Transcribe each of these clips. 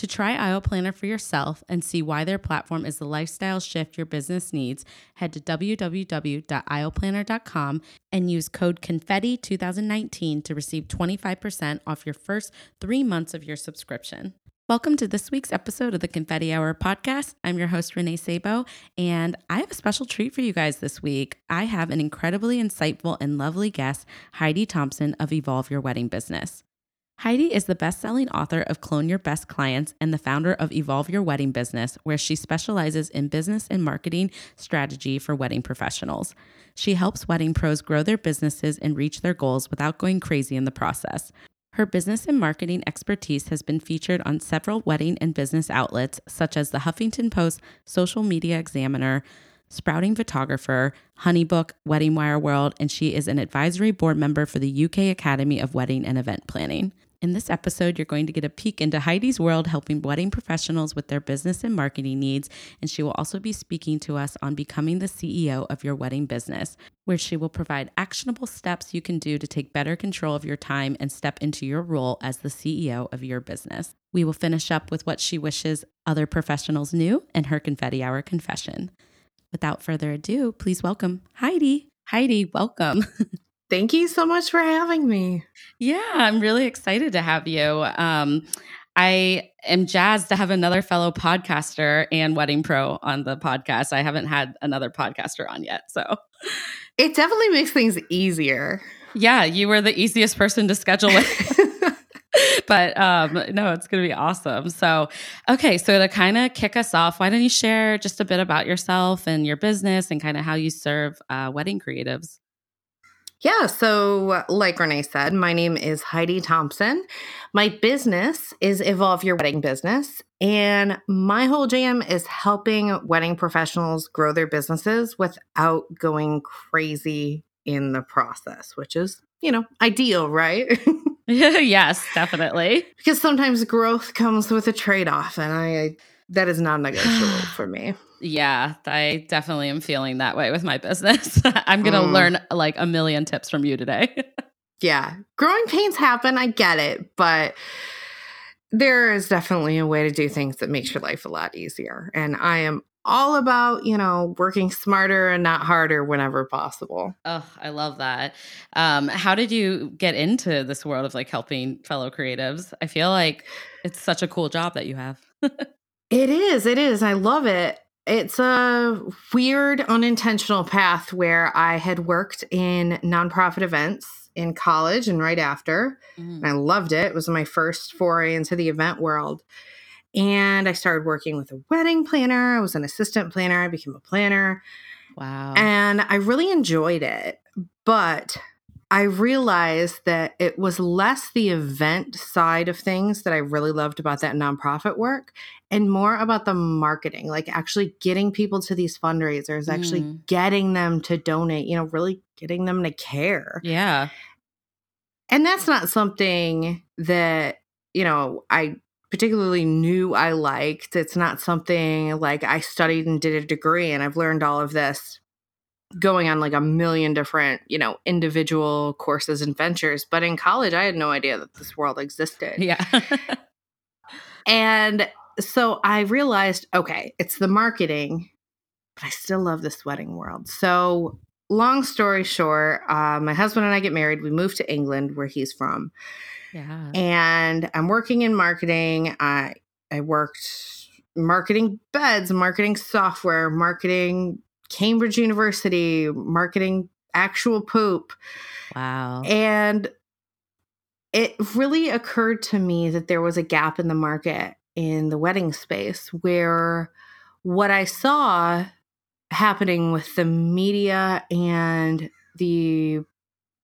To try IO Planner for yourself and see why their platform is the lifestyle shift your business needs, head to www.ioplanner.com and use code CONFETTI2019 to receive 25% off your first three months of your subscription. Welcome to this week's episode of the Confetti Hour podcast. I'm your host, Renee Sabo, and I have a special treat for you guys this week. I have an incredibly insightful and lovely guest, Heidi Thompson of Evolve Your Wedding Business. Heidi is the best selling author of Clone Your Best Clients and the founder of Evolve Your Wedding Business, where she specializes in business and marketing strategy for wedding professionals. She helps wedding pros grow their businesses and reach their goals without going crazy in the process. Her business and marketing expertise has been featured on several wedding and business outlets, such as the Huffington Post, Social Media Examiner, Sprouting Photographer, Honeybook, WeddingWire World, and she is an advisory board member for the UK Academy of Wedding and Event Planning. In this episode, you're going to get a peek into Heidi's world helping wedding professionals with their business and marketing needs, and she will also be speaking to us on becoming the CEO of your wedding business, where she will provide actionable steps you can do to take better control of your time and step into your role as the CEO of your business. We will finish up with what she wishes other professionals knew and her confetti hour confession. Without further ado, please welcome Heidi. Heidi, welcome. Thank you so much for having me. Yeah, I'm really excited to have you. Um, I am jazzed to have another fellow podcaster and wedding pro on the podcast. I haven't had another podcaster on yet. So it definitely makes things easier. Yeah, you were the easiest person to schedule with. but um, no, it's going to be awesome. So, okay, so to kind of kick us off, why don't you share just a bit about yourself and your business and kind of how you serve uh, wedding creatives? Yeah, so like Renee said, my name is Heidi Thompson. My business is Evolve Your Wedding Business, and my whole jam is helping wedding professionals grow their businesses without going crazy in the process, which is, you know, ideal, right? yes, definitely. Because sometimes growth comes with a trade off, and I that is non negotiable for me. Yeah, I definitely am feeling that way with my business. I'm going to mm. learn like a million tips from you today. yeah, growing pains happen. I get it, but there is definitely a way to do things that makes your life a lot easier. And I am all about, you know, working smarter and not harder whenever possible. Oh, I love that. Um, how did you get into this world of like helping fellow creatives? I feel like it's such a cool job that you have. It is. It is. I love it. It's a weird, unintentional path where I had worked in nonprofit events in college and right after. Mm. And I loved it. It was my first foray into the event world. And I started working with a wedding planner. I was an assistant planner. I became a planner. Wow. And I really enjoyed it. But I realized that it was less the event side of things that I really loved about that nonprofit work and more about the marketing, like actually getting people to these fundraisers, actually mm. getting them to donate, you know, really getting them to care. Yeah. And that's not something that, you know, I particularly knew I liked. It's not something like I studied and did a degree and I've learned all of this going on like a million different, you know, individual courses and ventures. But in college, I had no idea that this world existed. Yeah. and so I realized, okay, it's the marketing but I still love this wedding world. So, long story short, uh, my husband and I get married. We move to England, where he's from. Yeah. And I'm working in marketing. I I worked marketing beds, marketing software, marketing Cambridge University, marketing actual poop. Wow. And it really occurred to me that there was a gap in the market in the wedding space where what I saw happening with the media and the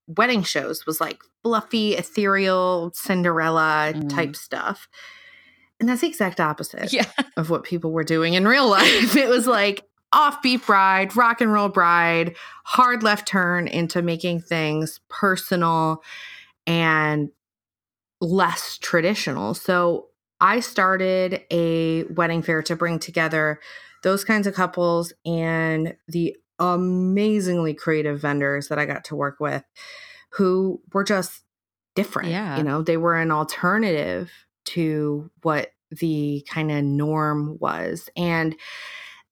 wedding shows was like fluffy, ethereal, Cinderella Mm. type stuff. And that's the exact opposite Yeah. of what people were doing in real life. It was like offbeat bride, rock and roll bride, hard left turn into making things personal and less traditional. So I started a wedding fair to bring together those kinds of couples and the amazingly creative vendors that I got to work with who were just different. Yeah. You know, they were an alternative to what the kind of norm was. And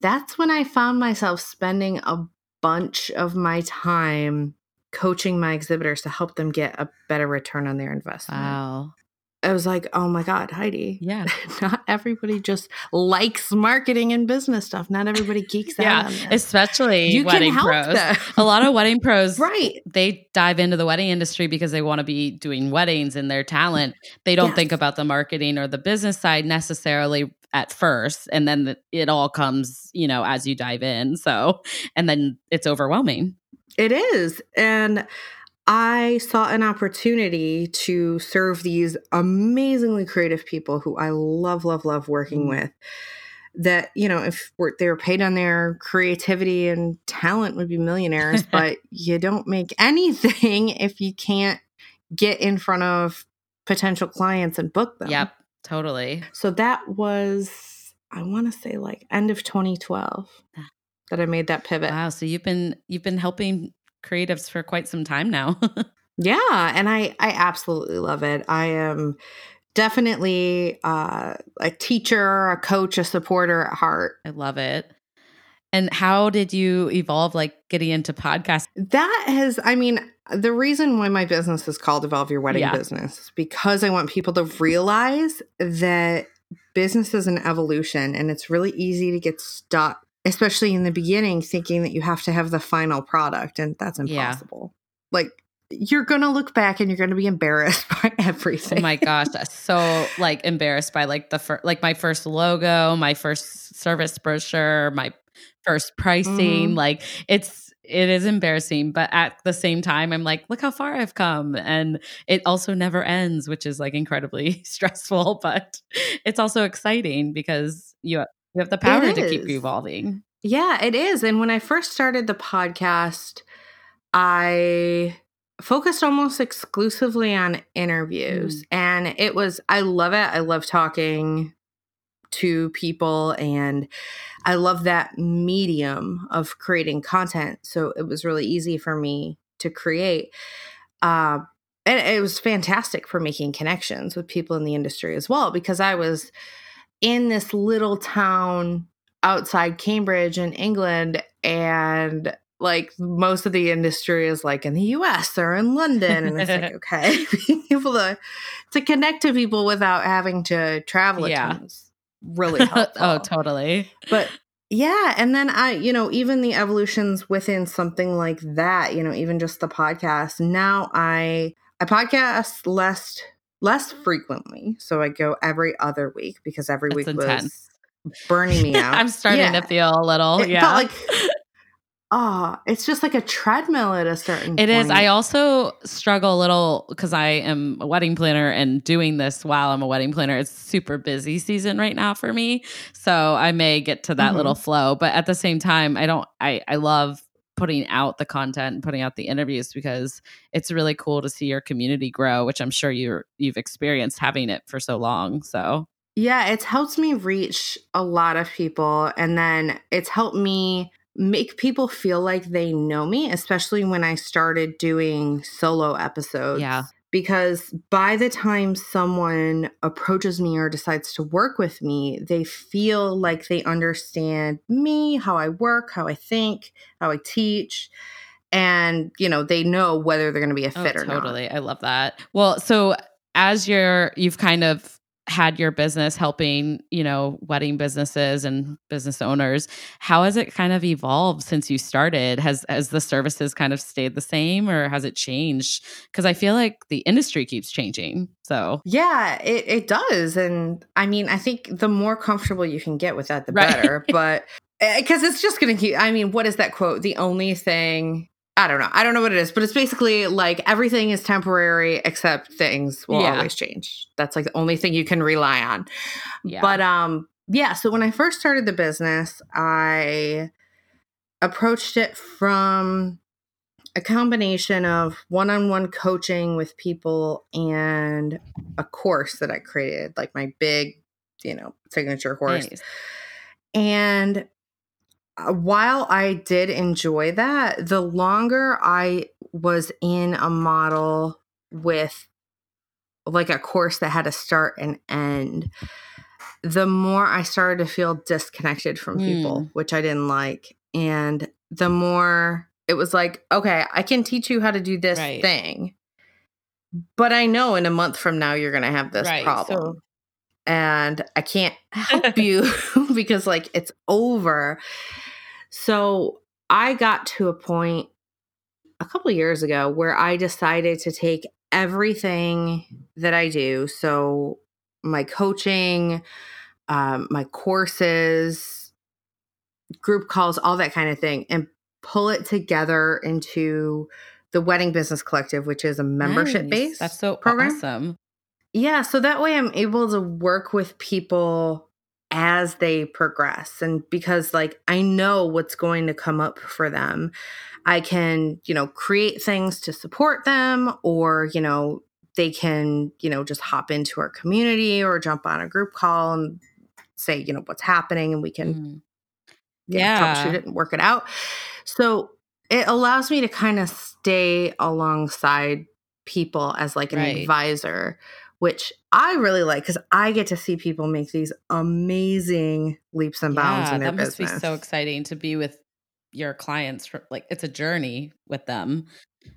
that's when I found myself spending a bunch of my time coaching my exhibitors to help them get a better return on their investment. Wow. I was like, oh my God, Heidi. Yeah. Not everybody just likes marketing and business stuff. Not everybody geeks Yeah. out on this. Especially You wedding can help pros. them. A lot of wedding pros Right. they dive into the wedding industry because they want to be doing weddings and their talent. They don't Yes. think about the marketing or the business side necessarily at first. And then it all comes, you know, as you dive in. So, and then it's overwhelming. It is. And I saw an opportunity to serve these amazingly creative people who I love, love, love working Mm. with. That, you know, if we're, they were paid on their creativity and talent would be millionaires, but you don't make anything if you can't get in front of potential clients and book them. Yep. Totally. So that was, I want to say like end of 2012 Ah. that I made that pivot. Wow. So you've been, you've been helping creatives for quite some time now. Yeah, and I I absolutely love it. I am definitely uh, a teacher, a coach, a supporter at heart. I love it. And how did you evolve like getting into podcasts? That has, I mean, the reason why my business is called Evolve Your Wedding Yeah. Business is because I want people to realize that business is an evolution and it's really easy to get stuck, especially in the beginning, thinking that you have to have the final product, and that's Yeah. impossible. Like, you're going to look back and you're going to be embarrassed by everything. Oh my gosh, so like embarrassed by like the first, like my first logo, my first service brochure, my first pricing. Mhm. Like it's it is embarrassing, but at the same time, I'm like, look how far I've come, and it also never ends, which is like incredibly stressful, but it's also exciting because you you have the power to keep evolving. Yeah, it is. And when I first started the podcast, I focused almost exclusively on interviews. And it was, I love it. I love talking to people and I love that medium of creating content. So it was really easy for me to create. Uh, and it was fantastic for making connections with people in the industry as well because I was in this little town outside Cambridge in England and like most of the industry is like in the US or in London and it's like okay being able to to connect to people without having to travel Yeah. really oh, helpful. oh, totally. But yeah, and then I, you know, even the evolutions within something like that, you know, even just the podcast. Now I I podcast less less frequently. So I go every other week because every That's week intense. was burning me out. I'm starting Yeah. to feel a little. It yeah. like oh, it's just like a treadmill at a certain It is. point. I also struggle a little because I am a wedding planner and doing this while I'm a wedding planner. It's super busy season right now for me. So I may get to that Mhm. little flow. But at the same time, I don't I, I love putting out the content and putting out the interviews because it's really cool to see your community grow, which I'm sure you're you've experienced having it for so long. So Yeah, it's helped me reach a lot of people. And then it's helped me make people feel like they know me, especially when I started doing solo episodes. Yeah. Because by the time someone approaches me or decides to work with me, they feel like they understand me, how I work, how I think, how I teach. And, you know, they know whether they're going to be a Oh, fit or not. totally. I love that. Well, so as you're, you've kind of had your business helping, you know, wedding businesses and business owners, how has it kind of evolved since you started? Has has the services kind of stayed the same or has it changed? Because I feel like the industry keeps changing. So Yeah, it, it does. And I mean, I think the more comfortable you can get with that, the Right. better. But eh, because it's just going to keep, I mean, what is that quote? The only thing, I don't know. I don't know what it is, but it's basically like everything is temporary except things will Yeah. always change. That's like the only thing you can rely on. yeah. But um yeah, so when I first started the business, I approached it from a combination of one-on-one coaching with people and a course that I created, like my big, you know, signature course. Nice. And Uh, while I did enjoy that, the longer I was in a model with like a course that had a start and end, the more I started to feel disconnected from people, hmm. which I didn't like. And the more it was like, okay, I can teach you how to do this Right. thing, but I know in a month from now you're going to have this Right, problem. And I can't help you because like it's over. So I got to a point a couple of years ago where I decided to take everything that I do, so my coaching, um, my courses, group calls, all that kind of thing, and pull it together into the Wedding Business Collective, which is a membership Nice. based. That's so program. awesome. Yeah, so that way I'm able to work with people as they progress and because like I know what's going to come up for them. I can, you know, create things to support them or, you know, they can, you know, just hop into our community or jump on a group call and say, you know, what's happening and we can Mm. you know, Yeah. troubleshoot it and work it out. So it allows me to kind of stay alongside people as like an Right. advisor, which I really like because I get to see people make these amazing leaps and bounds yeah, in their that must business. be so exciting to be with your clients. For, like it's a journey with them.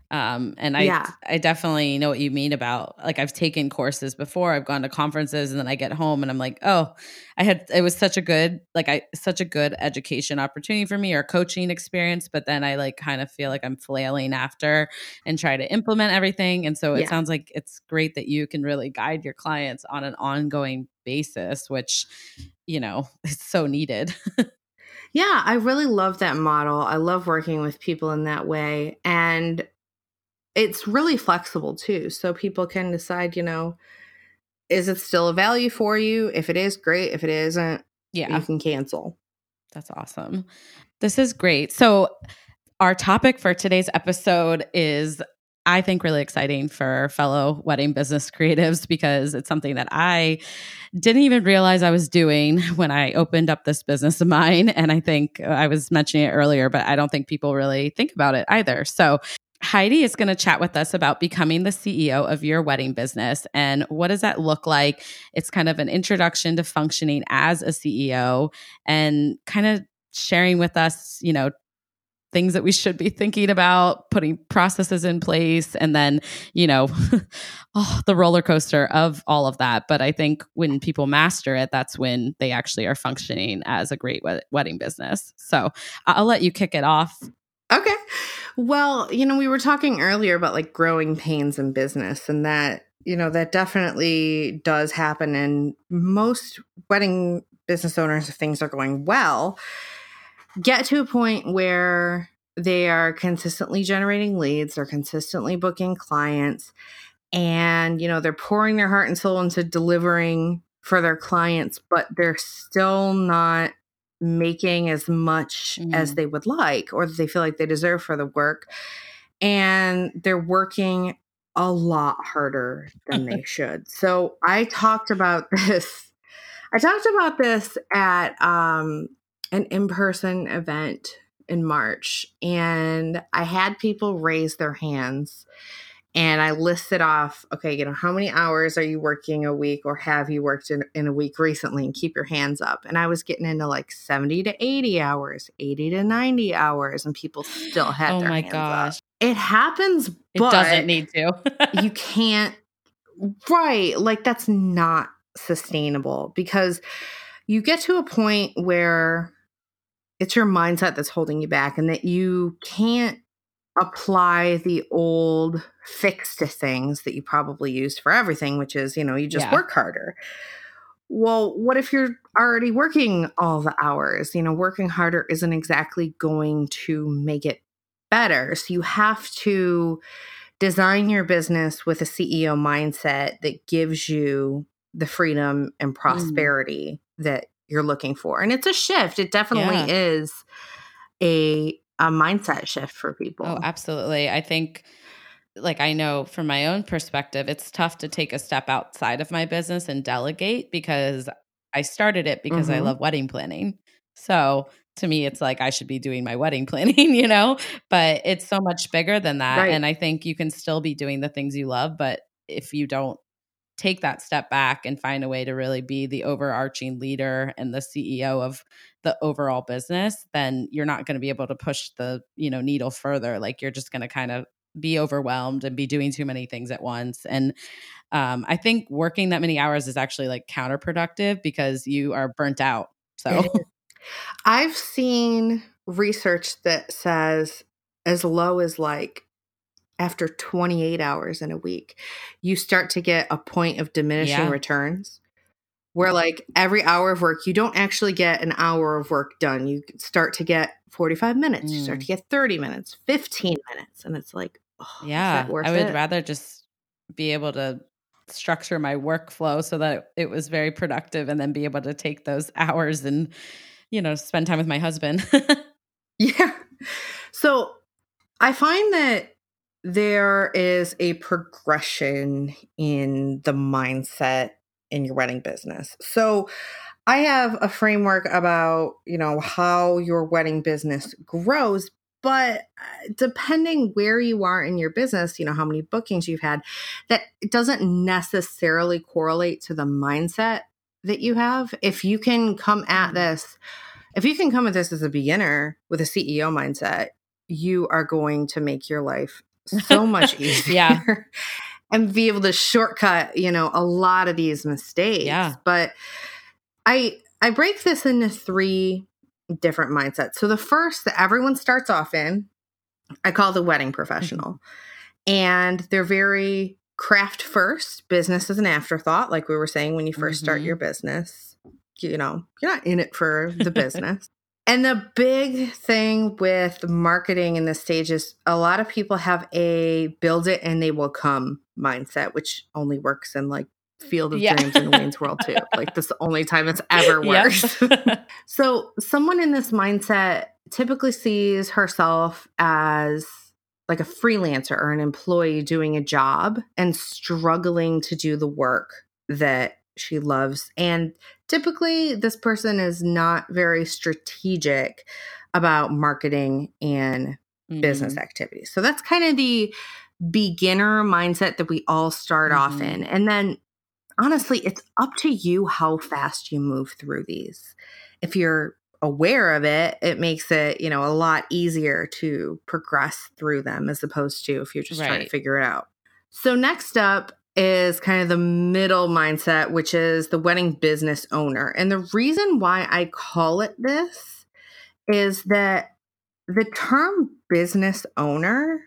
Um, and I, Yeah. I definitely know what you mean about like I've taken courses before. I've gone to conferences, and then I get home and I'm like, oh, I had it was such a good like I such a good education opportunity for me or coaching experience. But then I like kind of feel like I'm flailing after and try to implement everything. And so it Yeah. sounds like it's great that you can really guide your clients on an ongoing basis, which you know is so needed. Yeah, I really love that model. I love working with people in that way. And it's really flexible too. So people can decide, you know, is it still a value for you? If it is, great. If it isn't, yeah. you can cancel. That's awesome. This is great. So, our topic for today's episode is, I think, really exciting for fellow wedding business creatives because it's something that I didn't even realize I was doing when I opened up this business of mine. And I think uh, I was mentioning it earlier, but I don't think people really think about it either. So, Heidi is going to chat with us about becoming the CEO of your wedding business and what does that look like? It's kind of an introduction to functioning as a CEO and kind of sharing with us, you know, things that we should be thinking about, putting processes in place, and then, you know, oh, the roller coaster of all of that. But I think when people master it, that's when they actually are functioning as a great wed- wedding business. So I'll let you kick it off. Okay. Well, you know, we were talking earlier about like growing pains in business, and that, you know, that definitely does happen. And most wedding business owners, if things are going well, get to a point where they are consistently generating leads, they're consistently booking clients, and, you know, they're pouring their heart and soul into delivering for their clients, but they're still not making as much as Mm. they would like or that they feel like they deserve for the work. And they're working a lot harder than they should. So I talked about this. I talked about this at um, an in person event in March, and I had people raise their hands. And I listed off, okay, you know, how many hours are you working a week or have you worked in, in a week recently and keep your hands up. And I was getting into like 70 to 80 hours, 80 to 90 hours, and people still had oh their my hands gosh. up. It happens, It doesn't need to. you can't, right? Like that's not sustainable because you get to a point where it's your mindset that's holding you back and that you can't apply the old fix to things that you probably used for everything, which is, you know, you just Yeah. work harder. Well, what if you're already working all the hours? You know, working harder isn't exactly going to make it better. So you have to design your business with a CEO mindset that gives you the freedom and mm. prosperity that you're looking for. And it's a shift. It definitely Yeah. is a a mindset shift for people. Oh, absolutely. I think, like, I know from my own perspective, it's tough to take a step outside of my business and delegate because I started it because I Mhm. love wedding planning. So to me, it's like I should be doing my wedding planning, you know? But it's so much bigger than that. Right. And I think you can still be doing the things you love, but if you don't take that step back and find a way to really be the overarching leader and the CEO of the overall business, then you're not going to be able to push the, you know, needle further. Like you're just going to kind of be overwhelmed and be doing too many things at once. And um, I think working that many hours is actually like counterproductive because you are burnt out. So I've seen research that says as low as like after 28 hours in a week, you start to get a point of diminishing Yeah. returns where like every hour of work, you don't actually get an hour of work done. You start to get 45 minutes, you start Mm. to get 30 minutes, 15 minutes. And it's like, oh, is yeah, that worth I would it? rather just be able to structure my workflow so that it was very productive and then be able to take those hours and, you know, spend time with my husband. Yeah. So I find that there is a progression in the mindset in your wedding business. So I have a framework about, you know, how your wedding business grows, but uh, depending where you are in your business, you know, how many bookings you've had, that it doesn't necessarily correlate to the mindset that you have. If you can come at this if you can come at this as a beginner with a CEO mindset, you are going to make your life so much easier. Yeah. and be able to shortcut, you know, a lot of these mistakes. Yeah. But I I break this into three different mindsets. So the first that everyone starts off in, I call the wedding professional. And they're very craft first, business is an afterthought, like we were saying when you 1st start Mhm. your business. You know, you're not in it for the business. And the big thing with marketing in this stage is a lot of people have a build it and they will come mindset, which only works in like Field of Yeah. Dreams and Wayne's World 2. Like this is the only time it's ever worked. so someone in this mindset typically sees herself as like a freelancer or an employee doing a job and struggling to do the work that she loves. And typically, this person is not very strategic about marketing and business Mhm. activities. So that's kind of the beginner mindset that we all start off Mhm. in. And then honestly, it's up to you how fast you move through these. If you're aware of it, it makes it, you know, a lot easier to progress through them as opposed to if you're just trying to figure it out. So next up is kind of the middle mindset, which is the wedding business owner. And the reason why I call it this is that the term business owner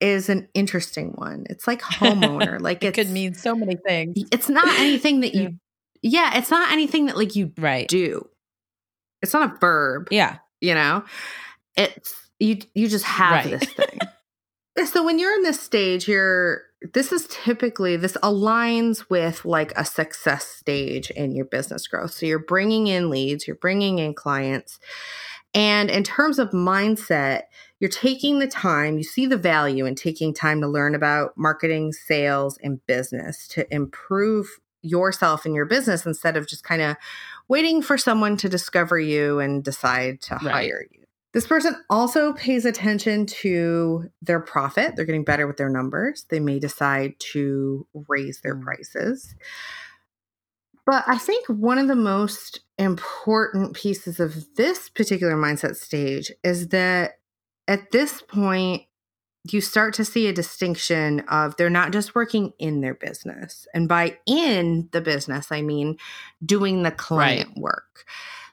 is an interesting one. It's like homeowner. Like it could mean so many things. it's not anything that you yeah, it's not anything that like you Right. do. It's not a verb, Yeah. you know? It's you you just have Right. this thing. so when you're in this stage, you're this is typically this aligns with like a success stage in your business growth. So you're bringing in leads, you're bringing in clients. And in terms of mindset, you're taking the time, you see the value in taking time to learn about marketing, sales, and business to improve yourself and your business instead of just kind of waiting for someone to discover you and decide to Right. hire you. This person also pays attention to their profit. They're getting better with their numbers. They may decide to raise their Mm. prices. But I think one of the most important pieces of this particular mindset stage is that at this point, you start to see a distinction of they're not just working in their business. And by in the business, I mean doing the client work.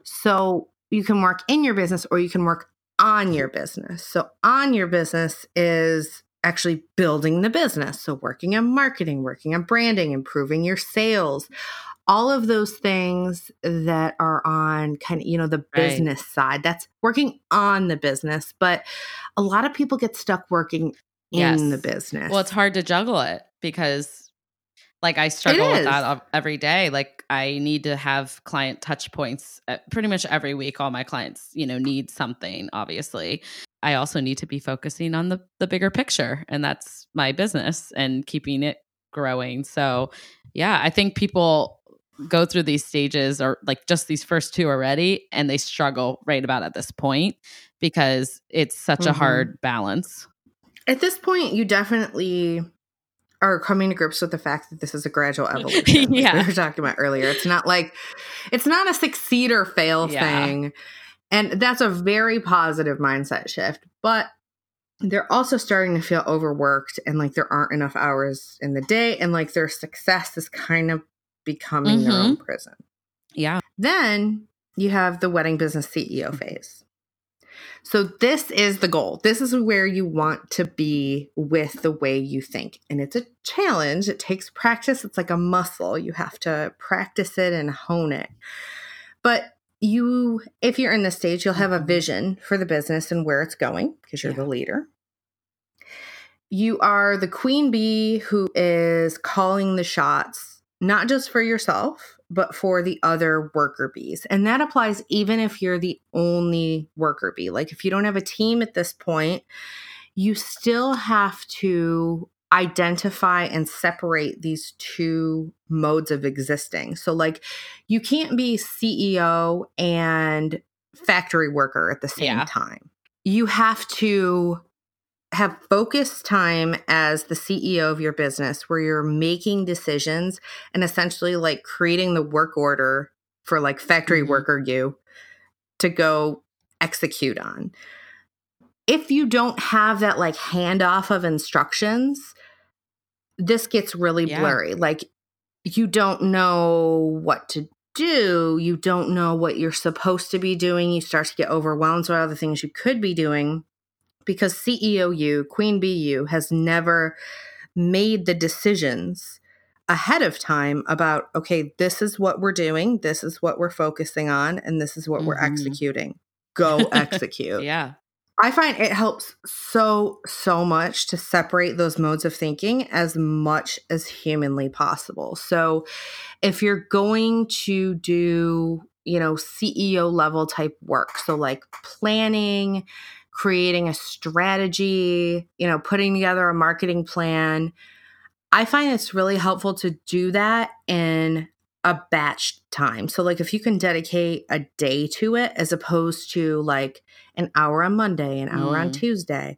So you can work in your business or you can work on your business. So on your business is actually building the business. So working on marketing, working on branding, improving your sales, all of those things that are on kind of, you know, the Right. business side. That's working on the business. But a lot of people get stuck working in Yes. the business. Well, it's hard to juggle it because like I struggle with that every day. Like I need to have client touch points uh, pretty much every week. All my clients, you know, need something, obviously. I also need to be focusing on the the bigger picture and that's my business and keeping it growing. So, yeah, I think people go through these stages or like just these first two already and they struggle right about at this point because it's such a Mhm. hard balance. At this point, you definitely are coming to grips with the fact that this is a gradual evolution. like Yeah. we were talking about earlier. It's not like it's not a succeed or fail Yeah. thing. And that's a very positive mindset shift. But they're also starting to feel overworked and like there aren't enough hours in the day and like their success is kind of becoming their own mm-hmm. prison. Yeah. Then you have the wedding business CEO phase. So, this is the goal. This is where you want to be with the way you think. And it's a challenge. It takes practice. It's like a muscle. You have to practice it and hone it. But you, if you're in this stage, you'll have a mm-hmm. vision for the business and where it's going because you're Yeah. the leader. You are the queen bee who is calling the shots, not just for yourself, but for the other worker bees. And that applies even if you're the only worker bee. Like if you don't have a team at this point, you still have to identify and separate these two modes of existing. So, like, you can't be CEO and factory worker at the same Yeah. time. You have to have focused time as the CEO of your business where you're making decisions and essentially like creating the work order for like factory Mhm. worker you to go execute on. If you don't have that like handoff of instructions, this gets really Yeah. blurry. Like you don't know what to do, you don't know what you're supposed to be doing. You start to get overwhelmed by other things you could be doing because CEO you, Queen you, has never made the decisions ahead of time about, okay, this is what we're doing, this is what we're focusing on, and this is what we're Mhm. executing. Go execute. Yeah. I find it helps so, so much to separate those modes of thinking as much as humanly possible. So, if you're going to do, you know, CEO level type work, so like planning, creating a strategy, you know, putting together a marketing plan, I find it's really helpful to do that in a batch time. So, like, if you can dedicate a day to it as opposed to like an hour on Monday, an hour on Mm. Tuesday,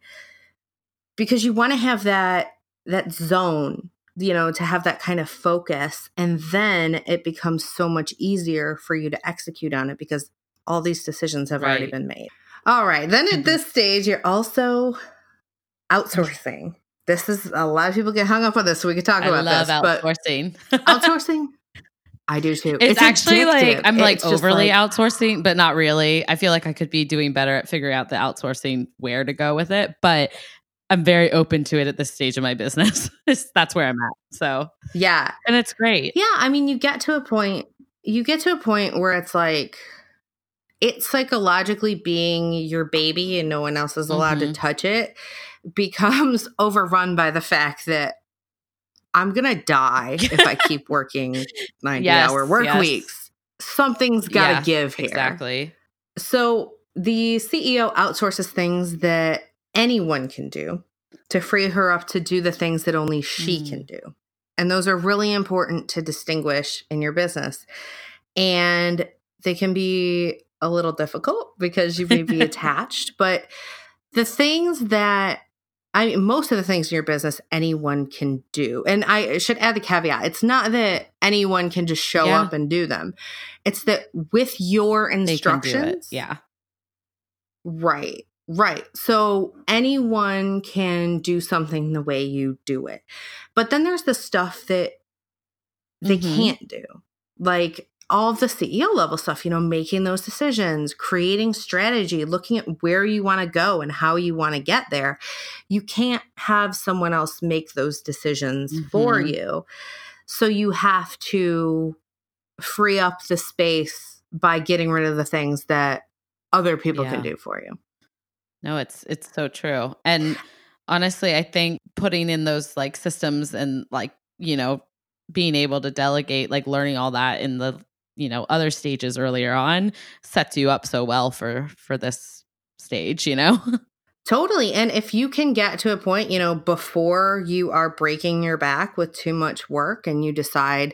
because you want to have that that zone, you know, to have that kind of focus, and then it becomes so much easier for you to execute on it because all these decisions have already been made. All right, then at Mhm. this stage, you're also outsourcing. This is a lot of people get hung up on this, so we could talk I about love this, but outsourcing. outsourcing I do too. it's, actually like. I'm like It's overly like- outsourcing, but not really. I feel like I could be doing better at figuring out the outsourcing where to go with it, but I'm very open to it at this stage of my business. That's where I'm at. So, Yeah. and it's great. Yeah. I mean, you get to a point, you get to a point where it's like, it's psychologically being your baby and no one else is allowed to Mhm. touch it becomes overrun by the fact that I'm going to die if I keep working 90 Yes, hour work yes. weeks. Something's got to Yeah, give here. Exactly. So the CEO outsources things that anyone can do to free her up to do the things that only she Mm. can do. And those are really important to distinguish in your business. And they can be a little difficult because you may be attached, but the things that I mean, most of the things in your business anyone can do. And I should add the caveat it's not that anyone can just show Yeah. up and do them, it's that with your They can do it. instructions. Yeah. Right. Right. So anyone can do something the way you do it. But then there's the stuff that they Mhm. can't do. Like all of the CEO level stuff, you know, making those decisions, creating strategy, looking at where you want to go and how you want to get there. You can't have someone else make those decisions for Mhm. you. So you have to free up the space by getting rid of the things that other people can do for you. No, it's it's so true. And honestly, I think putting in those like systems and like, you know, being able to delegate, like learning all that in the, you know, other stages earlier on sets you up so well for for this stage, you know? Totally. And if you can get to a point, you know, before you are breaking your back with too much work and you decide,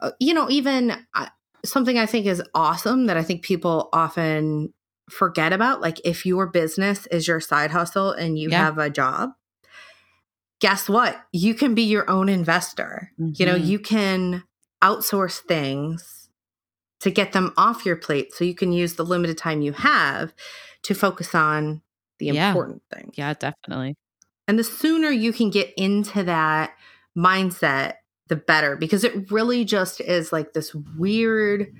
uh, you know, even uh, something I think is awesome that I think people often forget about, like if your business is your side hustle and you Yeah. have a job, guess what? You can be your own investor. You know, Mhm. you can outsource things to get them off your plate so you can use the limited time you have to focus on the Yeah. important things. yeah, definitely. And the sooner you can get into that mindset, the better, because it really just is like this weird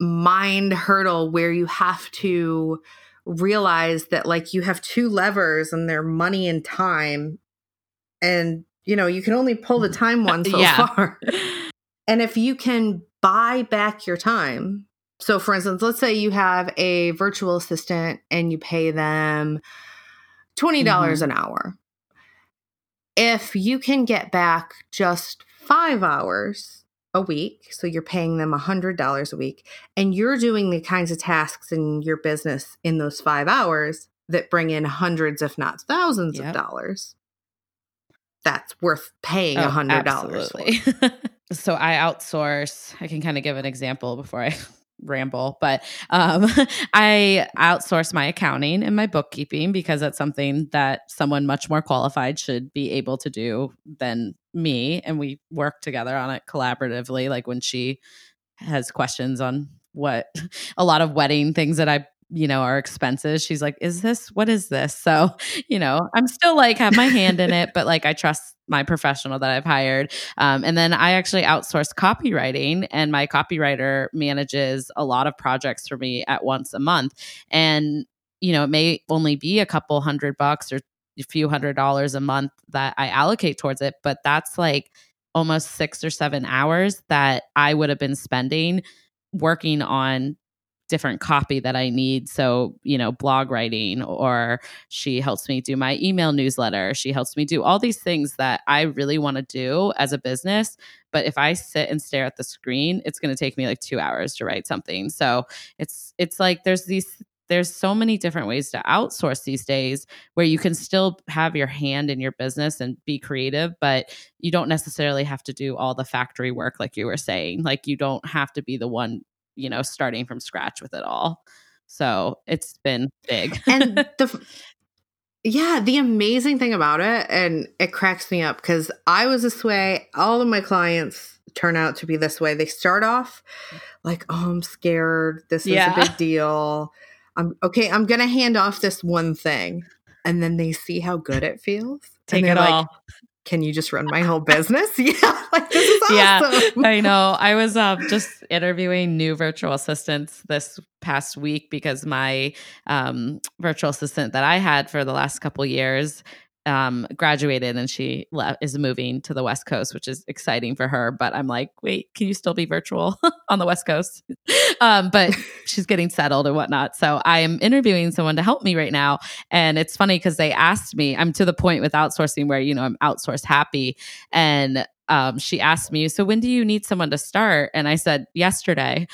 mind hurdle where you have to realize that like you have two levers and they're money and time. And, you know, you can only pull the mm. time uh, one so Yeah. far. And if you can buy back your time, so for instance, let's say you have a virtual assistant and you pay them $20 mm-hmm. an hour. If you can get back just five hours a week, so you're paying them $100 a week, and you're doing the kinds of tasks in your business in those five hours that bring in hundreds, if not thousands Yep. of dollars, that's worth paying Oh, $100 for. so I outsource. I can kind of give an example before I ramble, but um, I outsource my accounting and my bookkeeping because that's something that someone much more qualified should be able to do than me. And we work together on it collaboratively. Like when she has questions on what a lot of wedding things that I you know our expenses she's like is this what is this? So you know i'm still like have my hand in it but like i trust my professional that i've hired um, and then i actually outsource copywriting and my copywriter manages a lot of projects for me at once a month and you know it may only be a couple hundred bucks or a few hundred dollars a month that i allocate towards it but that's like almost six or seven hours that i would have been spending working on different copy that I need. So, you know, blog writing, or she helps me do my email newsletter. She helps me do all these things that I really want to do as a business. But if I sit and stare at the screen, it's going to take me like two hours to write something. So it's, it's like there's these, there's so many different ways to outsource these days where you can still have your hand in your business and be creative, but you don't necessarily have to do all the factory work, like you were saying. Like you don't have to be the one you know, starting from scratch with it all. So it's been big. and the yeah the amazing thing about it and it cracks me up because i was this way all of my clients turn out to be this way they start off like oh i'm scared this is a big deal i'm okay i'm gonna hand off this one thing and then they see how good it feels Take it like all. Can you just run my whole business yeah like this is awesome. Yeah, I know. I was um, just interviewing new virtual assistants this past week because my um, virtual assistant that I had for the last couple years um, graduated and she le- is moving to the West Coast, which is exciting for her. But I'm like, wait, can you still be virtual on the West Coast? um, but she's getting settled and whatnot. So I am interviewing someone to help me right now. And it's funny because they asked me, I'm to the point with outsourcing where, you know, I'm outsourced happy. And um, she asked me, So when do you need someone to start? And I said, Yesterday.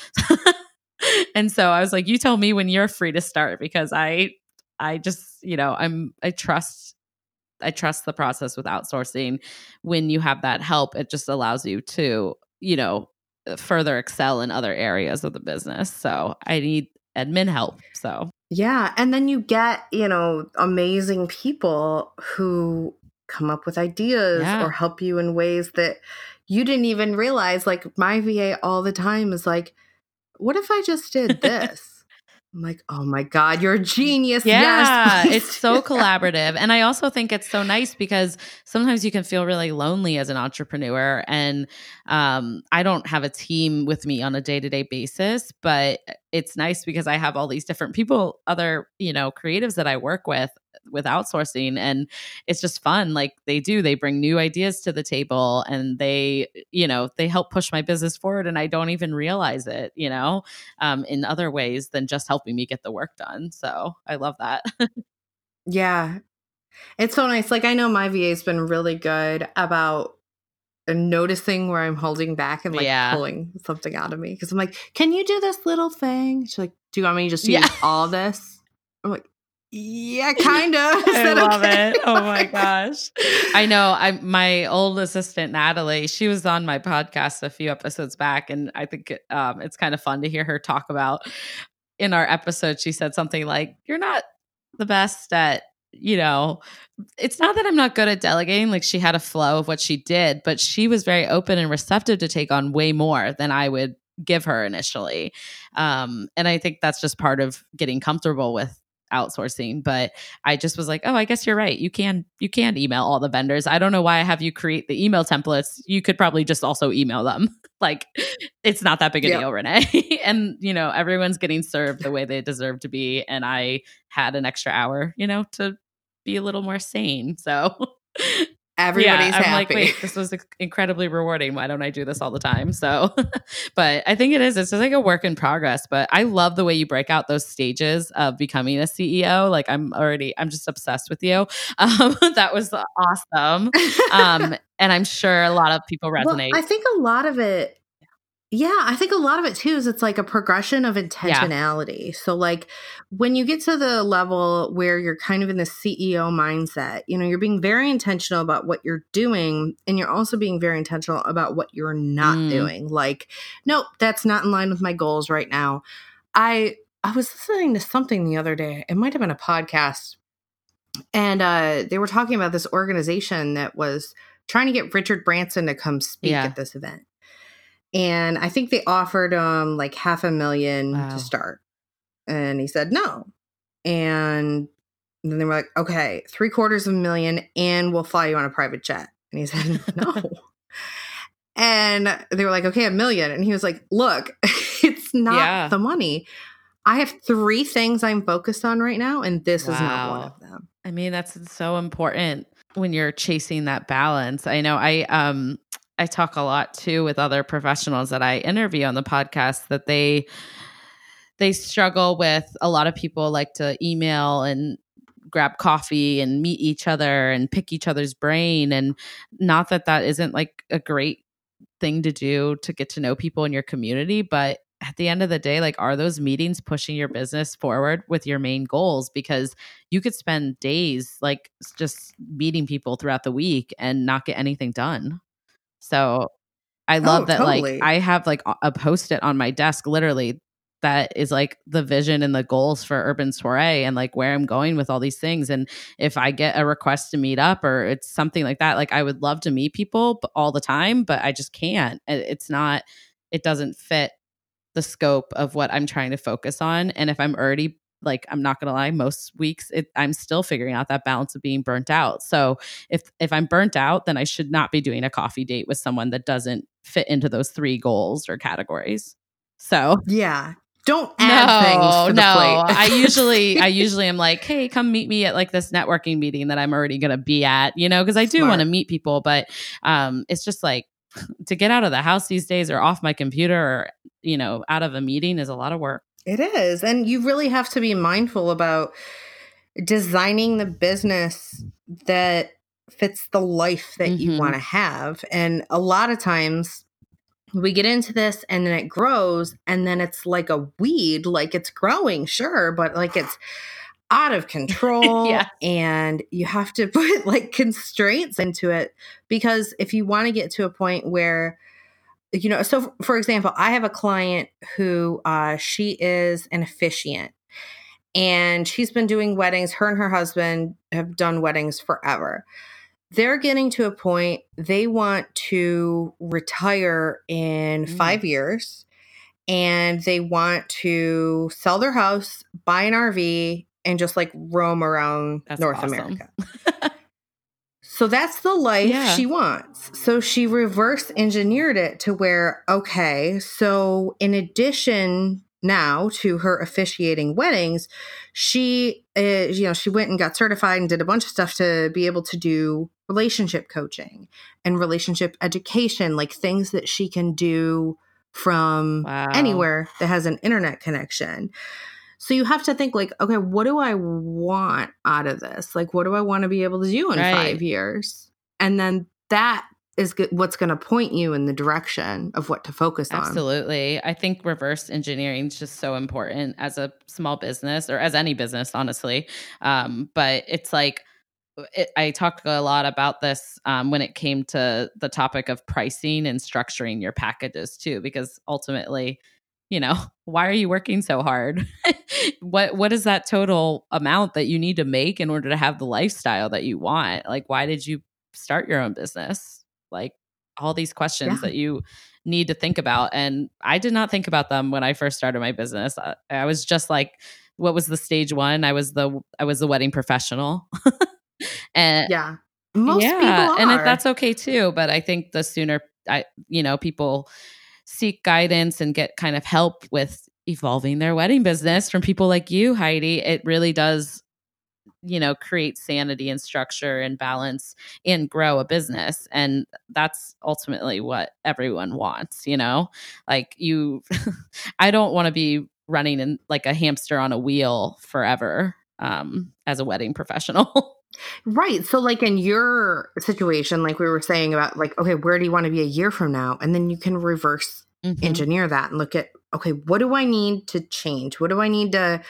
and so I was like, You tell me when you're free to start because I, I just, you know, I'm, I trust, I trust the process with outsourcing. When you have that help, it just allows you to, you know, uh, further excel in other areas of the business. So I need admin help. So yeah. And then you get, you know, amazing people who come up with ideas Yeah. or help you in ways that you didn't even realize. Like my VA all the time is like, what if I just did this? I'm like, oh my God, you're a genius. Yeah, yes. it's so collaborative. And I also think it's so nice because sometimes you can feel really lonely as an entrepreneur. And um, I don't have a team with me on a day to day basis, but it's nice because I have all these different people, other, you know, creatives that I work with with outsourcing and it's just fun like they do they bring new ideas to the table and they you know they help push my business forward and i don't even realize it you know um, in other ways than just helping me get the work done. So I love that. Yeah. It's so nice. Like I know my VA's been really good about noticing where I'm holding back and like Yeah. pulling something out of me. Cause I'm like, can you do this little thing? She's like, do you want me to just use Yeah. all this? I'm like, yeah, kind of. I love it. Oh my gosh. I know. I my old assistant Natalie, she was on my podcast a few episodes back, and I think um, it's kind of fun to hear her talk about. In our episode, she said something like, "You're not the best at." You know, it's not that I'm not good at delegating. Like she had a flow of what she did, but she was very open and receptive to take on way more than I would give her initially. Um, and I think that's just part of getting comfortable with outsourcing but i just was like oh i guess you're right. You can you can email all the vendors. I don't know why i have you create the email templates. You could probably just also email them. Like it's not that big a Yep. deal renee. And you know everyone's getting served the way they deserve to be and i had an extra hour you know to be a little more sane. So Everybody's yeah, I'm happy. like, wait, this was incredibly rewarding. Why don't I do this all the time? So, but I think it is. It's just like a work in progress. But I love the way you break out those stages of becoming a CEO. Like I'm already, I'm just obsessed with you. Um, that was awesome. Um, and I'm sure a lot of people Well, resonate. I think a lot of it, yeah, I think a lot of it too is it's like a progression of intentionality. So, like, when you get to the level where you're kind of in the CEO mindset, you know, you're being very intentional about what you're doing, and you're also being very intentional about what you're not Mm. doing. Like, nope, that's not in line with my goals right now. I I was listening to something the other day. It might have been a podcast, and uh, they were talking about this organization that was trying to get Richard Branson to come speak Yeah. at this event. And I think they offered him like half a million Wow. to start. And he said no. And then they were like, okay, three quarters of a million, and we'll fly you on a private jet. And he said, no. and they were like, okay, a million. And he was like, look, it's not Yeah. the money. I have three things I'm focused on right now, and this is not one of them. I mean, that's so important when you're chasing that balance. I know I um I talk a lot too with other professionals that I interview on the podcast that they they struggle with a lot of people like to email and grab coffee and meet each other and pick each other's brain. And not that that isn't like a great thing to do to get to know people in your community but at the end of the day like are those meetings pushing your business forward with your main goals? Because you could spend days like just meeting people throughout the week and not get anything done so i oh, love Oh, that totally. like i have like a- a post-it on my desk literally that is like the vision and the goals for urban soiree and like where i'm going with all these things. And if i get a request to meet up or it's something like that like i would love to meet people all the time but i just can't. It's not it doesn't fit the scope of what i'm trying to focus on. And if i'm already like i'm not gonna lie most weeks it, i'm still figuring out that balance of being burnt out so if if i'm burnt out then i should not be doing a coffee date with someone that doesn't fit into those three goals or categories so Yeah. Don't add things to the no. plate. I usually, I usually am like, hey, come meet me at like this networking meeting that I'm already gonna be at, you know, because I do want to meet people, but um, it's just like to get out of the house these days or off my computer or you know out of a meeting is a lot of work. It is. And you really have to be mindful about designing the business that fits the life that you Mhm. want to have. And a lot of times we get into this and then it grows and then it's like a weed, like it's growing, sure, but like it's out of control Yes. and you have to put like constraints into it because if you want to get to a point where you know, so for example, I have a client who uh, she is an officiant and she's been doing weddings. Her and her husband have done weddings forever. They're getting to a point they want to retire in mm. five years and they want to sell their house, buy an RV, and just like roam around That's North awesome. America. So that's the life yeah. she wants. So she reverse engineered it to where, okay, so in addition now to her officiating weddings, she, uh, you know, she went and got certified and did a bunch of stuff to be able to do relationship coaching and relationship education, like things that she can do from wow. anywhere that has an internet connection. So you have to think like, okay, what do I want out of this? Like, what do I want to be able to do in right. five years? And then that is what's going to point you in the direction of what to focus on. Absolutely. I think reverse engineering is just so important as a small business or as any business, honestly. Um, but it's like, it, I talked a lot about this um, when it came to the topic of pricing and structuring your packages too, because ultimately, you know why are you working so hard? What what is that total amount that you need to make in order to have the lifestyle that you want? Like why did you start your own business? Like all these questions yeah. that you need to think about and i did not think about them when i first started my business. I, I was just like what was the stage one? I was the i was the wedding professional. And yeah. Most yeah and if that's okay too but i think the sooner i you know people seek guidance and get kind of help with evolving their wedding business from people like you, Heidi, it really does you know create sanity and structure and balance and grow a business and that's ultimately what everyone wants you know? Like you i don't want to be running in like a hamster on a wheel forever um as a wedding professional Right. So, like in your situation, like we were saying about, like, okay, where do you want to be a year from now? And then you can reverse mm-hmm. engineer that and look at, okay, what do I need to change? What do I need to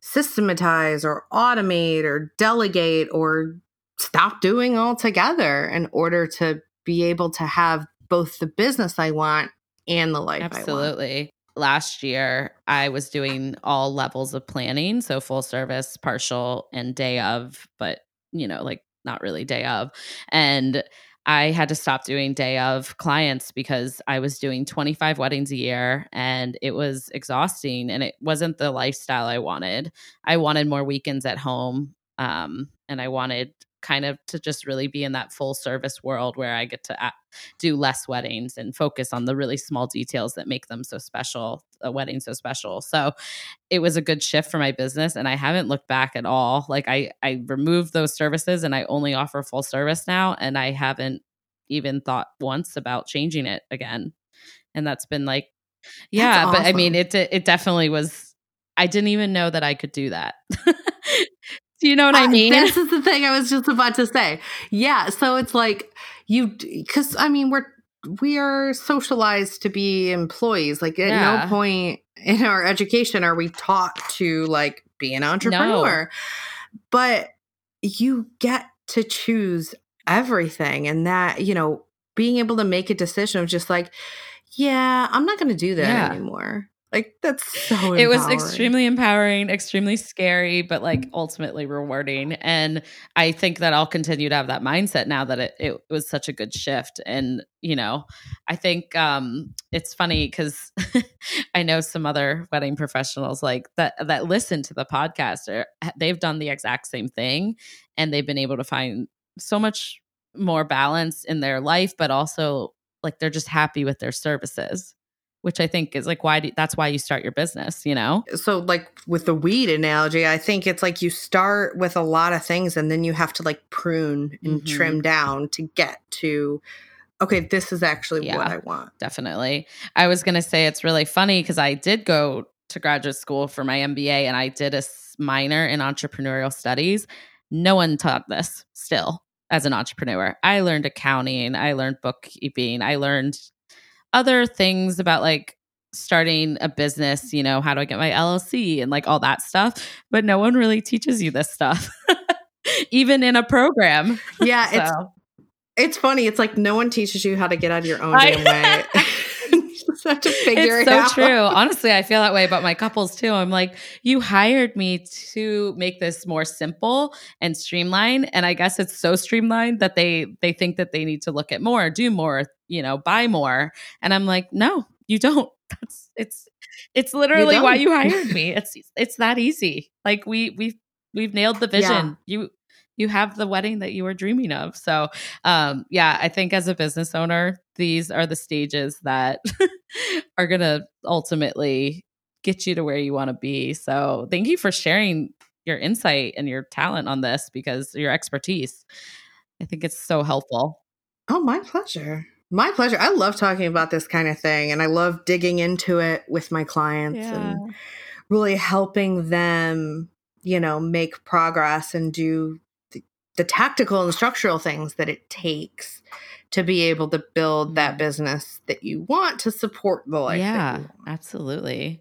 systematize or automate or delegate or stop doing altogether in order to be able to have both the business I want and the life Absolutely. Last year, I was doing all levels of planning. So, full service, partial, and day of, but you know, like not really day of. And I had to stop doing day of clients because I was doing 25 weddings a year and it was exhausting and it wasn't the lifestyle I wanted. I wanted more weekends at home um, and I wanted kind of to just really be in that full service world where I get to do less weddings and focus on the really small details that make them so special, a wedding so special. So it was a good shift for my business and I haven't looked back at all. Like I I removed those services and I only offer full service now and I haven't even thought once about changing it again. And that's been like yeah, awesome. but I mean it it definitely was I didn't even know that I could do that. Do you know what I mean? Uh, this is the thing I was just about to say. Yeah. So it's like you, because I mean, we're, we are socialized to be employees. Like at yeah. no point in our education are we taught to like be an entrepreneur. No. But you get to choose everything. And that, you know, being able to make a decision of just like, yeah, I'm not going to do that yeah. anymore. Like that's so empowering. It was extremely empowering, extremely scary, but like ultimately rewarding. And I think that I'll continue to have that mindset now that it, it was such a good shift. And, you know, I think um it's funny because I know some other wedding professionals like that that listen to the podcast or they've done the exact same thing and they've been able to find so much more balance in their life, but also like they're just happy with their services which I think is like why do, that's why you start your business, you know? So like with the weed analogy, I think it's like you start with a lot of things and then you have to like prune and mm-hmm. trim down to get to okay, this is actually yeah, what I want. Definitely. I was going to say it's really funny cuz I did go to graduate school for my MBA and I did a minor in entrepreneurial studies. No one taught this still as an entrepreneur. I learned accounting, I learned bookkeeping, I learned other things about like starting a business, you know, how do I get my LLC and like all that stuff. But no one really teaches you this stuff, even in a program. Yeah, so. it's it's funny. It's like no one teaches you how to get out of your own damn way. have to figure it's it so out. true. Honestly, I feel that way about my couples too. I'm like, you hired me to make this more simple and streamlined, and I guess it's so streamlined that they they think that they need to look at more, do more, you know, buy more, and I'm like, no, you don't. That's it's it's literally why you hired me. It's it's that easy. Like we we've we've nailed the vision. You you have the wedding that you were dreaming of. So, um, yeah, I think as a business owner, these are the stages that are going to ultimately get you to where you want to be. So, thank you for sharing your insight and your talent on this because your expertise. I think it's so helpful. Oh, my pleasure. My pleasure. I love talking about this kind of thing and I love digging into it with my clients and really helping them, you know, make progress and do the, the tactical and structural things that it takes to be able to build that Mm. business that you want to support the life. yeah, absolutely.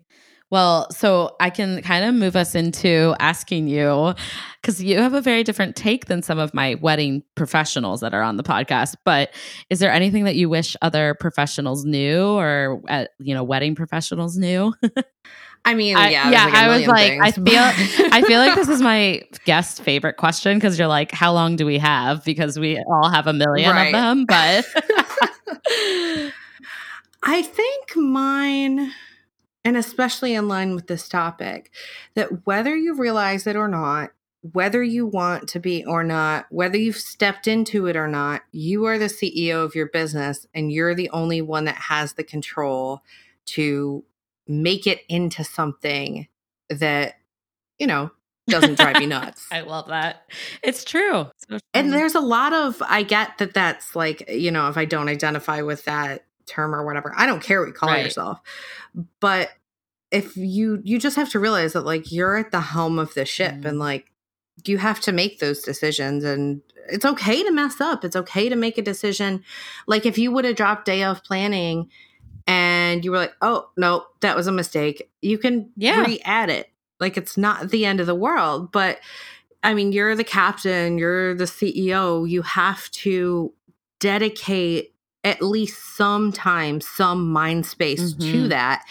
Well, so I can kind of move us into asking you because you have a very different take than some of my wedding professionals that are on the podcast. But is there anything that you wish other professionals knew or, uh, you know, wedding professionals knew? I mean, I- yeah, yeah, there's like I was like, I feel- I feel like this is my guest favorite question because you're like, how long do we have? Because we all have a million Right. of them. But I think mine, and especially in line with this topic, that whether you realize it or not, whether you want to be or not, whether you've stepped into it or not, you are the CEO of your business and you're the only one that has the control to make it into something that, you know, doesn't drive you nuts. I love that. It's true. So And there's a lot of, I get that that's like, you know, if I don't identify with that term or whatever, I don't care what you call Right. yourself. But if you, you just have to realize that like you're at the helm of the ship Mm. and like you have to make those decisions and it's okay to mess up. It's okay to make a decision. Like if you would have dropped day of planning and you were like, oh, no, that was a mistake, you can Yeah. re add it. Like it's not the end of the world. But I mean, you're the captain, you're the CEO. You have to dedicate at least some time, some mind space to Mhm. that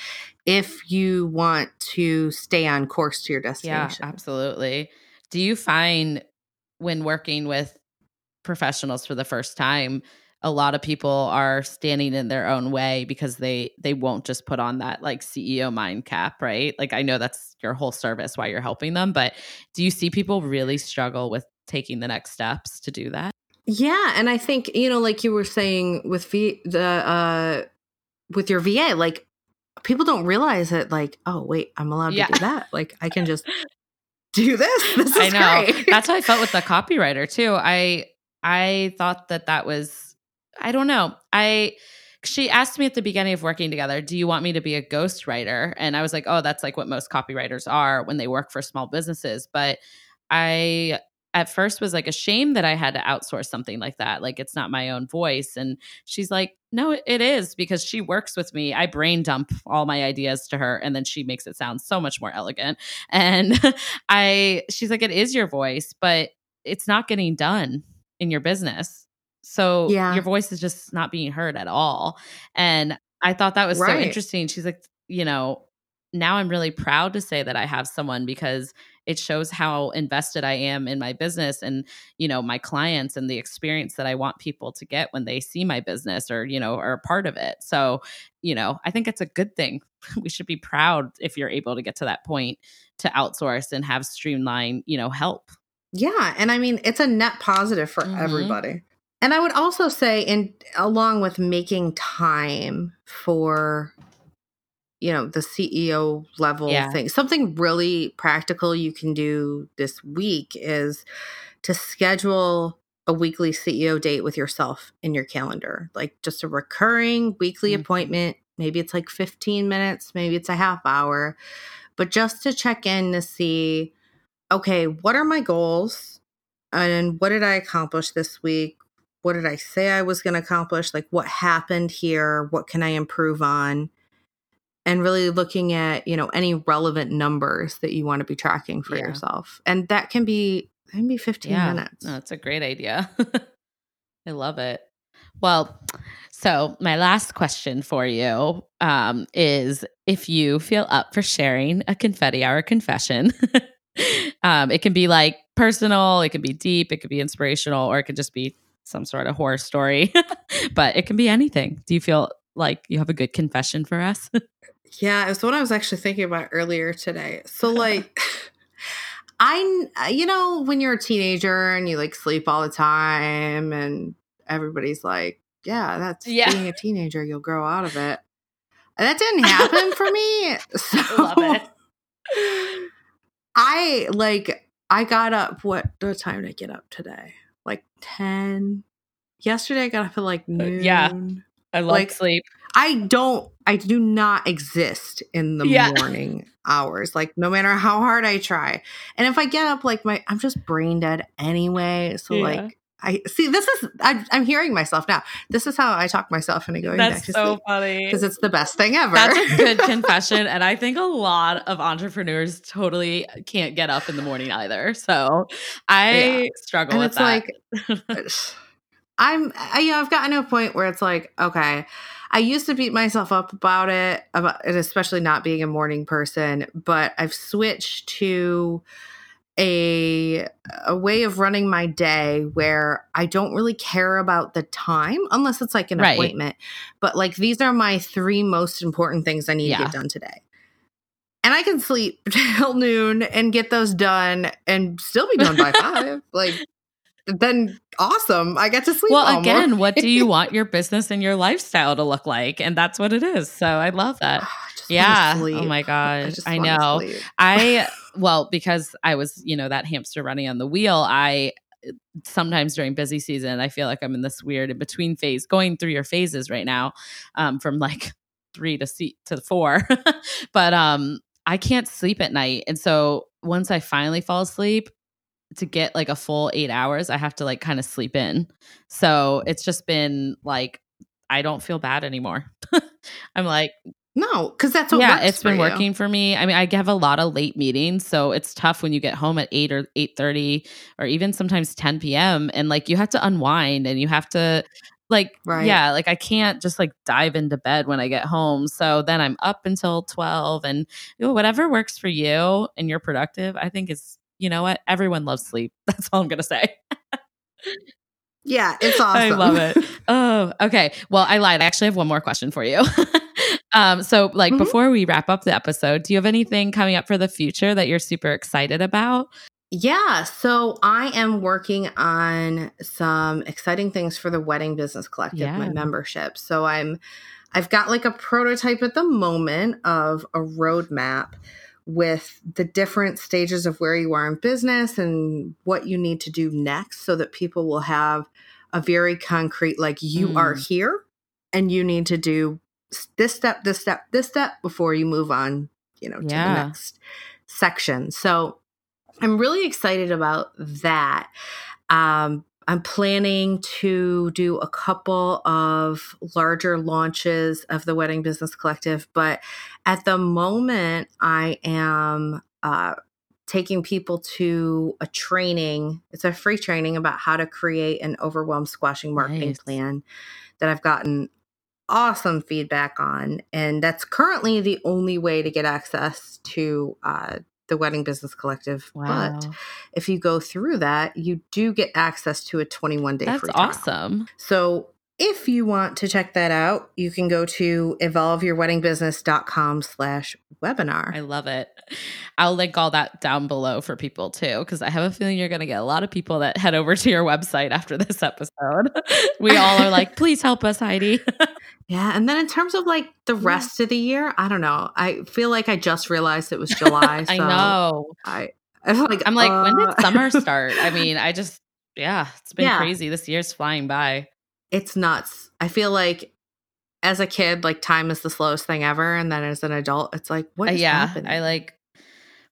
if you want to stay on course to your destination. yeah, absolutely. Do you find when working with professionals for the first time, a lot of people are standing in their own way because they they won't just put on that like CEO mind cap, right? Like I know that's your whole service why you're helping them, but do you see people really struggle with taking the next steps to do that? Yeah, and I think you know, like you were saying with v- the uh, with your VA, like people don't realize that, like, oh wait, I'm allowed Yeah. to do that. Like, I can just do this. This is I know. great. That's how I felt with the copywriter too. I I thought that that was I don't know. I she asked me at the beginning of working together, "Do you want me to be a ghostwriter?" And I was like, "Oh, that's like what most copywriters are when they work for small businesses." But I at first was like ashamed that I had to outsource something like that. Like it's not my own voice. And she's like, no, it- is because she works with me. I brain dump all my ideas to her and then she makes it sound so much more elegant. And I, she's like, it is your voice, but it's not getting done in your business. So Yeah. your voice is just not being heard at all. And I thought that was so interesting. She's like, you know, now I'm really proud to say that I have someone because it shows how invested I am in my business and, you know, my clients and the experience that I want people to get when they see my business or, you know, are a part of it. So, you know, I think it's a good thing. we should be proud if you're able to get to that point to outsource and have streamline, you know, help. Yeah, and I mean it's a net positive for Mhm. everybody. And I would also say in along with making time for you know the CEO level Yeah. thing. Something really practical you can do this week is to schedule a weekly CEO date with yourself in your calendar. Like just a recurring weekly Mhm. appointment. Maybe it's like 15 minutes, maybe it's a half hour, but just to check in to see okay, what are my goals? And what did I accomplish this week? What did I say I was going to accomplish? Like, what happened here? What can I improve on? And really looking at, you know, any relevant numbers that you want to be tracking for Yeah. yourself. And that can be, that can be 15 minutes. No, that's a great idea. I love it. Well, So, my last question for you um, is if you feel up for sharing a confetti hour confession. um, it can be like personal, it can be deep, it could be inspirational, or it could just be some sort of horror story, but it can be anything. Do you feel like you have a good confession for us? Yeah, it's what I was actually thinking about earlier today. So, like, I, you know, when you're a teenager and you like sleep all the time, and everybody's like, yeah, that's yeah. being a teenager, you'll grow out of it. And that didn't happen for me. So, Love it. I like, I got up, what, what time did I get up today? Like 10. Yesterday I got up at like noon. Uh, yeah. I love like, sleep. I don't I do not exist in the yeah. morning hours. Like no matter how hard I try. And if I get up like my I'm just brain dead anyway. So yeah. like I see this is I'm, I'm, hearing myself now. This is how I talk myself into going That's back to so sleep. funny. Because it's the best thing ever. That's a good confession. And I think a lot of entrepreneurs totally can't get up in the morning either. So I yeah. struggle and with it's that. like I'm I, you know, I've gotten to a point where it's like, okay, I used to beat myself up about it, about it, especially not being a morning person, but I've switched to a a way of running my day where I don't really care about the time unless it's like an right. appointment. But like these are my three most important things I need yeah. to get done today. And I can sleep till noon and get those done and still be done by five. like then awesome. I get to sleep. Well, again, what do you want your business and your lifestyle to look like? And that's what it is. So I love that. yeah. Oh my gosh. I, I know. I, well, because I was, you know, that hamster running on the wheel, I, sometimes during busy season, I feel like I'm in this weird in between phase, going through your phases right now, um, from like three to see to four. but um, I can't sleep at night, and so once I finally fall asleep, to get like a full eight hours, I have to like kind of sleep in. So it's just been like, I don't feel bad anymore. I'm like, no, because that's what yeah, it's been you. working for me. I mean, I have a lot of late meetings, so it's tough when you get home at eight or eight thirty, or even sometimes ten p.m. and like you have to unwind and you have to like right. yeah, like I can't just like dive into bed when I get home. So then I'm up until twelve, and you know, whatever works for you and you're productive, I think is you know what? Everyone loves sleep. That's all I'm going to say. yeah, it's awesome. I love it. Oh, okay. Well, I lied. I actually have one more question for you. um, so, like, mm-hmm. before we wrap up the episode, do you have anything coming up for the future that you're super excited about? Yeah, so I am working on some exciting things for the Wedding Business Collective, yeah. my membership. So I'm I've got like a prototype at the moment of a roadmap with the different stages of where you are in business and what you need to do next so that people will have a very concrete like you mm. are here and you need to do this step this step this step before you move on you know to yeah. the next section so i'm really excited about that um, I'm planning to do a couple of larger launches of the Wedding Business Collective, but at the moment, I am uh, taking people to a training. It's a free training about how to create an overwhelm squashing marketing nice. plan that I've gotten awesome feedback on. And that's currently the only way to get access to uh, the Wedding Business Collective. Wow. But if you go through that, you do get access to a 21 day That's free trial. awesome. So if you want to check that out, you can go to evolveyourweddingbusiness.com slash webinar. I love it. I'll link all that down below for people too, because I have a feeling you're going to get a lot of people that head over to your website after this episode. we all are like, please help us, Heidi. yeah. And then in terms of like the rest yeah. of the year, I don't know. I feel like I just realized it was July. So I know. I, I'm like, I'm like uh... when did uh, summer start? I mean, I just, yeah, it's been yeah. crazy. This year's flying by it's nuts. I feel like as a kid, like time is the slowest thing ever, and then as an adult, it's like what? Uh, yeah, happening? I like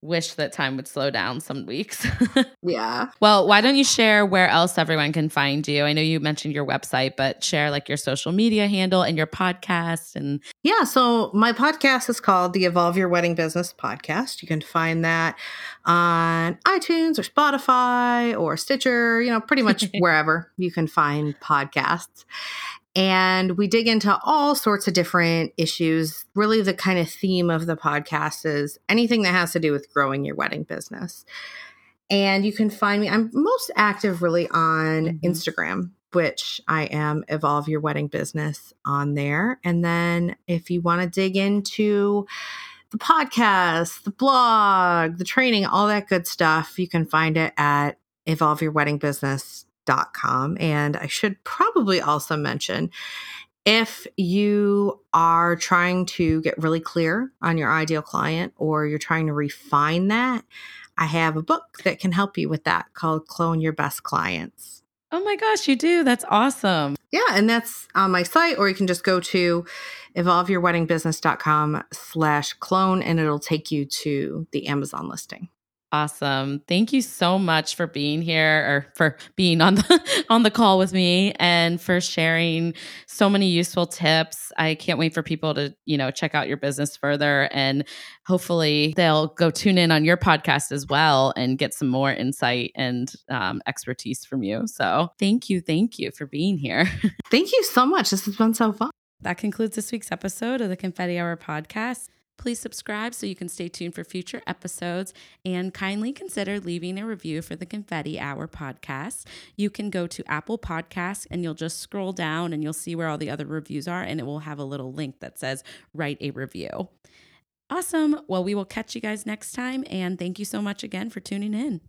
wish that time would slow down some weeks. yeah. Well, why don't you share where else everyone can find you? I know you mentioned your website, but share like your social media handle and your podcast and Yeah, so my podcast is called the Evolve Your Wedding Business podcast. You can find that on iTunes or Spotify or Stitcher, you know, pretty much wherever you can find podcasts. And we dig into all sorts of different issues. Really, the kind of theme of the podcast is anything that has to do with growing your wedding business. And you can find me, I'm most active really on mm-hmm. Instagram, which I am Evolve Your Wedding Business on there. And then if you want to dig into the podcast, the blog, the training, all that good stuff, you can find it at evolveyourweddingbusiness.com. And I should probably also mention if you are trying to get really clear on your ideal client or you're trying to refine that, I have a book that can help you with that called Clone Your Best Clients. Oh my gosh, you do. That's awesome. Yeah, and that's on my site, or you can just go to evolveyourweddingbusiness.com slash clone and it'll take you to the Amazon listing. Awesome. Thank you so much for being here or for being on the on the call with me and for sharing so many useful tips. I can't wait for people to, you know, check out your business further and hopefully they'll go tune in on your podcast as well and get some more insight and um, expertise from you. So, thank you, thank you for being here. thank you so much. This has been so fun. That concludes this week's episode of the Confetti Hour podcast. Please subscribe so you can stay tuned for future episodes and kindly consider leaving a review for the Confetti Hour podcast. You can go to Apple Podcasts and you'll just scroll down and you'll see where all the other reviews are, and it will have a little link that says write a review. Awesome. Well, we will catch you guys next time, and thank you so much again for tuning in.